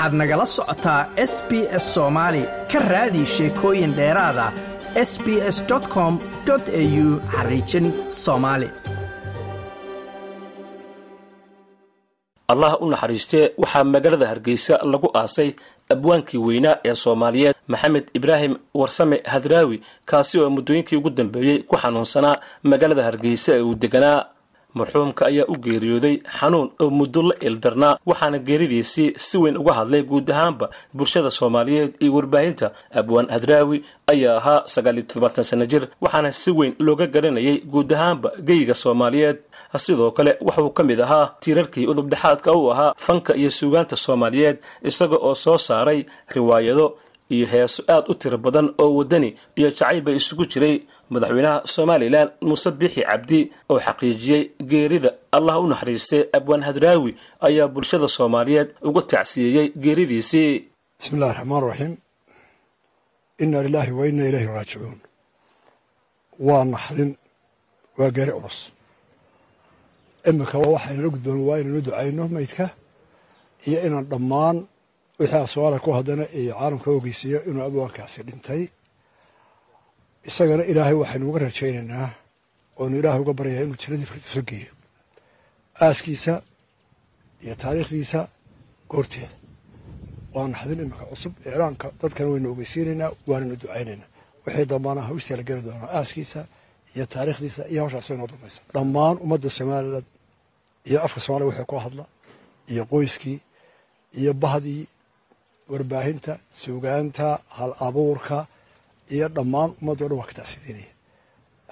waxaad nagala socotaa s b s soomaali ka raadi sheekooyin dheeraada s b s com au xariijin soomaali allah u naxariistee waxaa magaalada hargeysa lagu aasay abwaankii weynaa ee soomaaliyeed maxamed ibraahim warsame hadraawi kaasi oo muddooyinkii ugu dambeeyey ku xanuunsanaa magaalada hargeysa ee uu deganaa marxuumka ayaa u geeriyooday xanuun oo muddo la ildarnaa waxaana geeridiisii si weyn uga hadlay guud ahaanba bulshada soomaaliyeed iyo warbaahinta. Abwaan hadraawi ayaa ahaa sagaaliyo toddobaatan sana jir waxaana si weyn looga garanayay guud ahaanba geyiga soomaaliyeed. Sidoo kale wuxuu ka mid ahaa tiirarkii udubdhexaadka u ahaa fanka iyo suugaanta soomaaliyeed isaga oo soo saaray riwaayado iyo heeso aad u tiro badan oo waddani iyo jacayba isugu jiray madaxweynaha somalilan muuse biixi cabdi oo xaqiijiyey geerida allah u naxariistay abwaan hadraawi ayaa bulshada soomaaliyeed uga tacsiyeeyey geeridiisii. Bismi illahi raxmaan raxiim inna lilaahi wa inna ilayhi raajicuun. Waa naxdin waa geeri culus. Iminka waxaynala gudboon waa inaynu ducayno maydka iyo inaan dhammaan wixii asoomaaliya ku haddana iyo caalamka ogeysiiyo inuu abwaankaasi dhintay. Isagana ilaahay waxaynu uga rajaynaynaa oonu ilaahay uga baryayaa inuu jiradii firdiso geeyo. Aaskiisa iyo taariikhdiisa goorteeda. Waa naxdin iminka cusub iclaanka dadkana waynu ogeysiinaynaa waananu ducaynaynaa. Wixii dambaana hawstaa la geli doonaa aaskiisa iyo taariikhdiisa iyo hawshaas inoo dambaysa. Dhammaan ummadda somalilan iyo afka soomaliya wixii ku hadla iyo qoyskii iyo bahdii warbaahinta suugaanta hal abuurka iyo dhammaan ummaddo dhan waa ka tacsidiinaya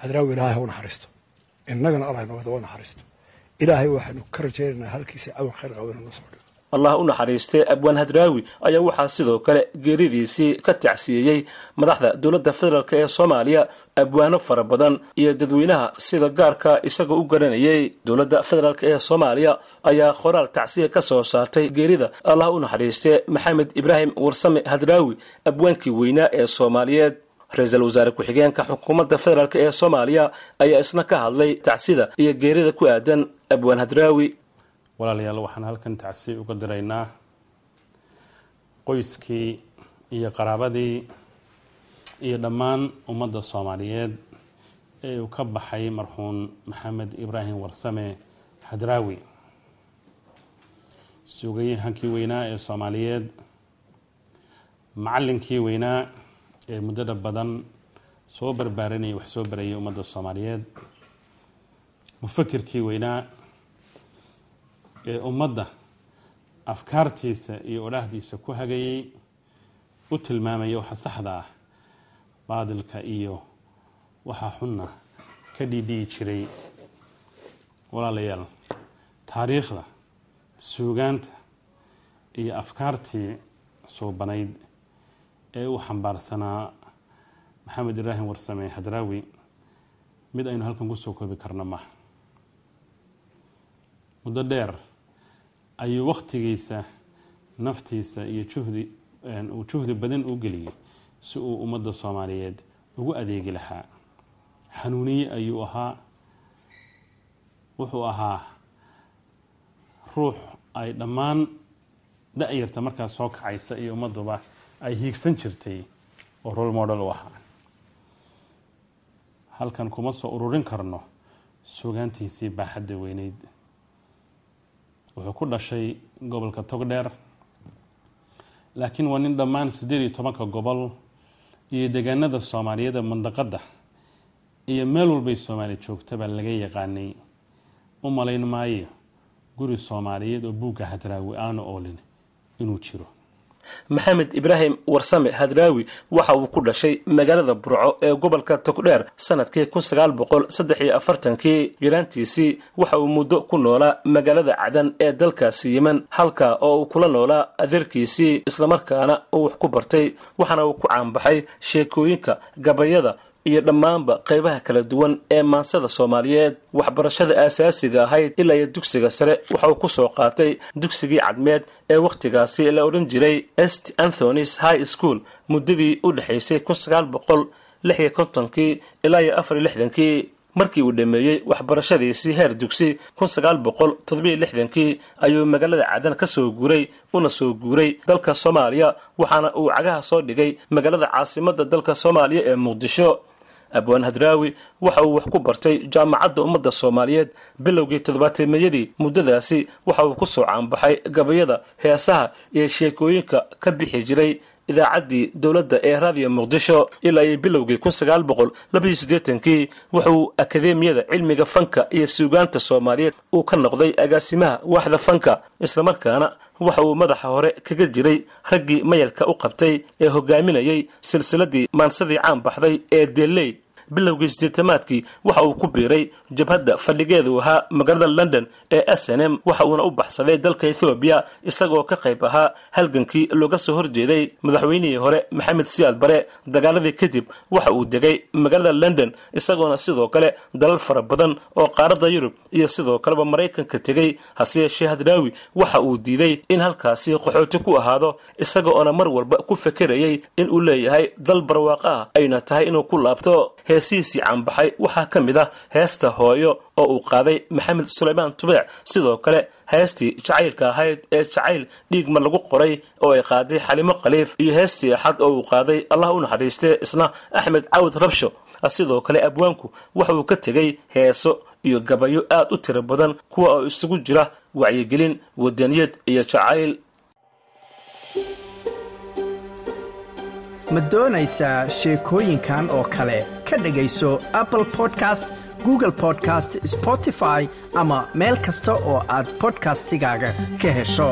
hadraawi ilaahay ha u naxariisto. Innagana allah inooga wa naxariisto. Ilaahay waxaynu ka rajaynaynaa halkiisa cawan khayr qabo inuu noo soo dhigo allah u naxariistay abwaan hadraawi ayaa waxaa sidoo kale geeridiisii ka tacsiyeeyey madaxda dowladda federaalk ee soomaaliya abwaano fara badan iyo dadweynaha sida gaarka isagoo u garanayay dowladda federaalk ee soomaaliya ayaa qoraal tacsiya ka soo saartay geerida allah u naxariistay maxamed ibraahim warsame hadraawi abwaankii weynaa ee soomaaliyeed. ra'iisul wasaare ku-xigeenka xukuumadda federaalk ee soomaaliya ayaa isna ka hadlay tacsida iyo geerida ku aadan abwaan hadraawi walaalayaal waxaan halkan tacsi uga diraynaa qoyskii iyo qaraabadii iyo dhammaan ummadda soomaaliyeed ee uu ka baxay marxuun maxamed ibraahim warsame hadraawi suugayahankii weynaa ee soomaaliyeed macallinkii weynaa ee muddada badan soo barbaarinaya wax soo barayay ummadda soomaaliyeed. Mufakirkii weynaa ee ummadda afkaartiisa iyo odhaahdiisa ku hagayay u tilmaamaya waxa saxda ah baadilka iyo waxaa xunna ka dhiidhiyi jiray walaalayaal. Taariikhda suugaanta iyo afkaartii suubanayd ee uu xambaarsanaa maxamed ibraahim warsame hadraawi mid aynu halkan ku soo koobi karno maha muddo dheer ayuu wakhtigiisa naftiisa iyo juhdi uu juhdi badan u geliyey si uu ummadda soomaaliyeed ugu adeegi lahaa. Xanuuniye ayuu ahaa wuxuu ahaa ruux ay dhammaan da-yarta markaas soo kacaysa iyo ummadduba ay hiigsan jirtay oo role model u ahaa. Halkan kuma soo ururin karno sugaantiisii baaxadda weyneyd wuxuu ku dhashay gobolka togdheer laakiin waa nin dhammaan siddeed iyo tobanka gobol iyo deegaanada soomaaliyeed ee mandaqadda iyo meel walbay soomaali joogtaba laga yaqaanay. U malayn maayo guri soomaaliyeed oo buugga hadraawi aanu oolin inuu jiro maxamed ibraahim warsame hadraawi waxa uu ku dhashay magaalada burco ee gobolka togdheer sannadkii kun sagaal boqol saddex iyo afartankii. Yaraantiisii waxa uu muddo ku noolaa magaalada cadan ee dalkaasi yemen halka oo uu kula noolaa adeerkiisii islamarkaana uu wax ku bartay waxaana uu ku caanbaxay sheekooyinka gabayada iyo dhammaanba qaybaha kala duwan ee maansada soomaaliyeed waxbarashada aasaasiga ahayd ilaa iyo dugsiga sare waxa uu ku soo qaatay dugsigii cadmeed ee wakhtigaasi la odhan jiray st. Anthonys high school muddadii u dhexaysay kun sagaal boqol lix iyo kontonkii ilaa iyo afar iyo lixdankii. Markii uu dhammeeyey waxbarashadiisii heer dugsi kii ayuu magaalada cadan ka soo guuray una soo guuray dalka soomaaliya waxaana uu cagaha soo dhigay magaalada caasimadda dalka soomaaliya ee muqdisho abwaan hadraawi waxa uu wax ku bartay jaamacadda ummadda soomaaliyeed. Bilowgii toddobaateemeeyadii muddadaasi waxa uu ku soo caanbaxay gabayada heesaha iyo sheekooyinka ka bixi jiray idaacaddii dowladda ee raadiyo muqdisho ilaa iyo bilowgii kii wuxuu akadeemiyada cilmiga fanka iyo suugaanta soomaaliyeed uu ka noqday agaasimaha waaxda fanka islamarkaana waxa uu madaxa hore kaga jiray raggii mayalka u qabtay ee hogaaminayay silsiladii maansadii caan baxday ee deley bilowgii sideetamaadkii waxa uu ku biiray jabhadda fadhigeedu ahaa magaalada london ee s n m waxa uuna u baxsaday dalka ethoobiya isagoo ka qayb ahaa halgankii looga soo horjeeday madaxweynihii hore maxamed siyaad bare dagaaladii kadib waxa uu degay magaalada london isagoona sidoo kale dalal fara badan oo qaaradda yurub iyo sidoo kaleba maraykanka tegey hase yeeshee hadraawi waxa uu diiday in halkaasi qaxooti ku ahaado isaga oona mar walba ku fekerayay in uu leeyahay dal barwaaqo ah ayna tahay inuu ku laabto heesihiisii caanbaxay waxaa ka mid ah heesta hooyo oo uu qaaday maxamed sulaymaan tubeec. Sidoo kale heestii jacaylka ahayd ee jacayl dhiigma lagu qoray oo ay qaaday xalimo khaliif iyo heestii axad oo uu qaaday allah u naxariistee isna axmed cawd rabsho. Sidoo kale abwaanku waxa uu ka tegey heeso iyo gabayo aad u tiro badan kuwa oo isugu jira wacyigelin wadaniyad iyo jacayl ma doonaysaa sheekooyinkan oo kale ka dhegayso apple podcast google podcast spotify ama meel kasta oo aad bodkastigaaga ka hesho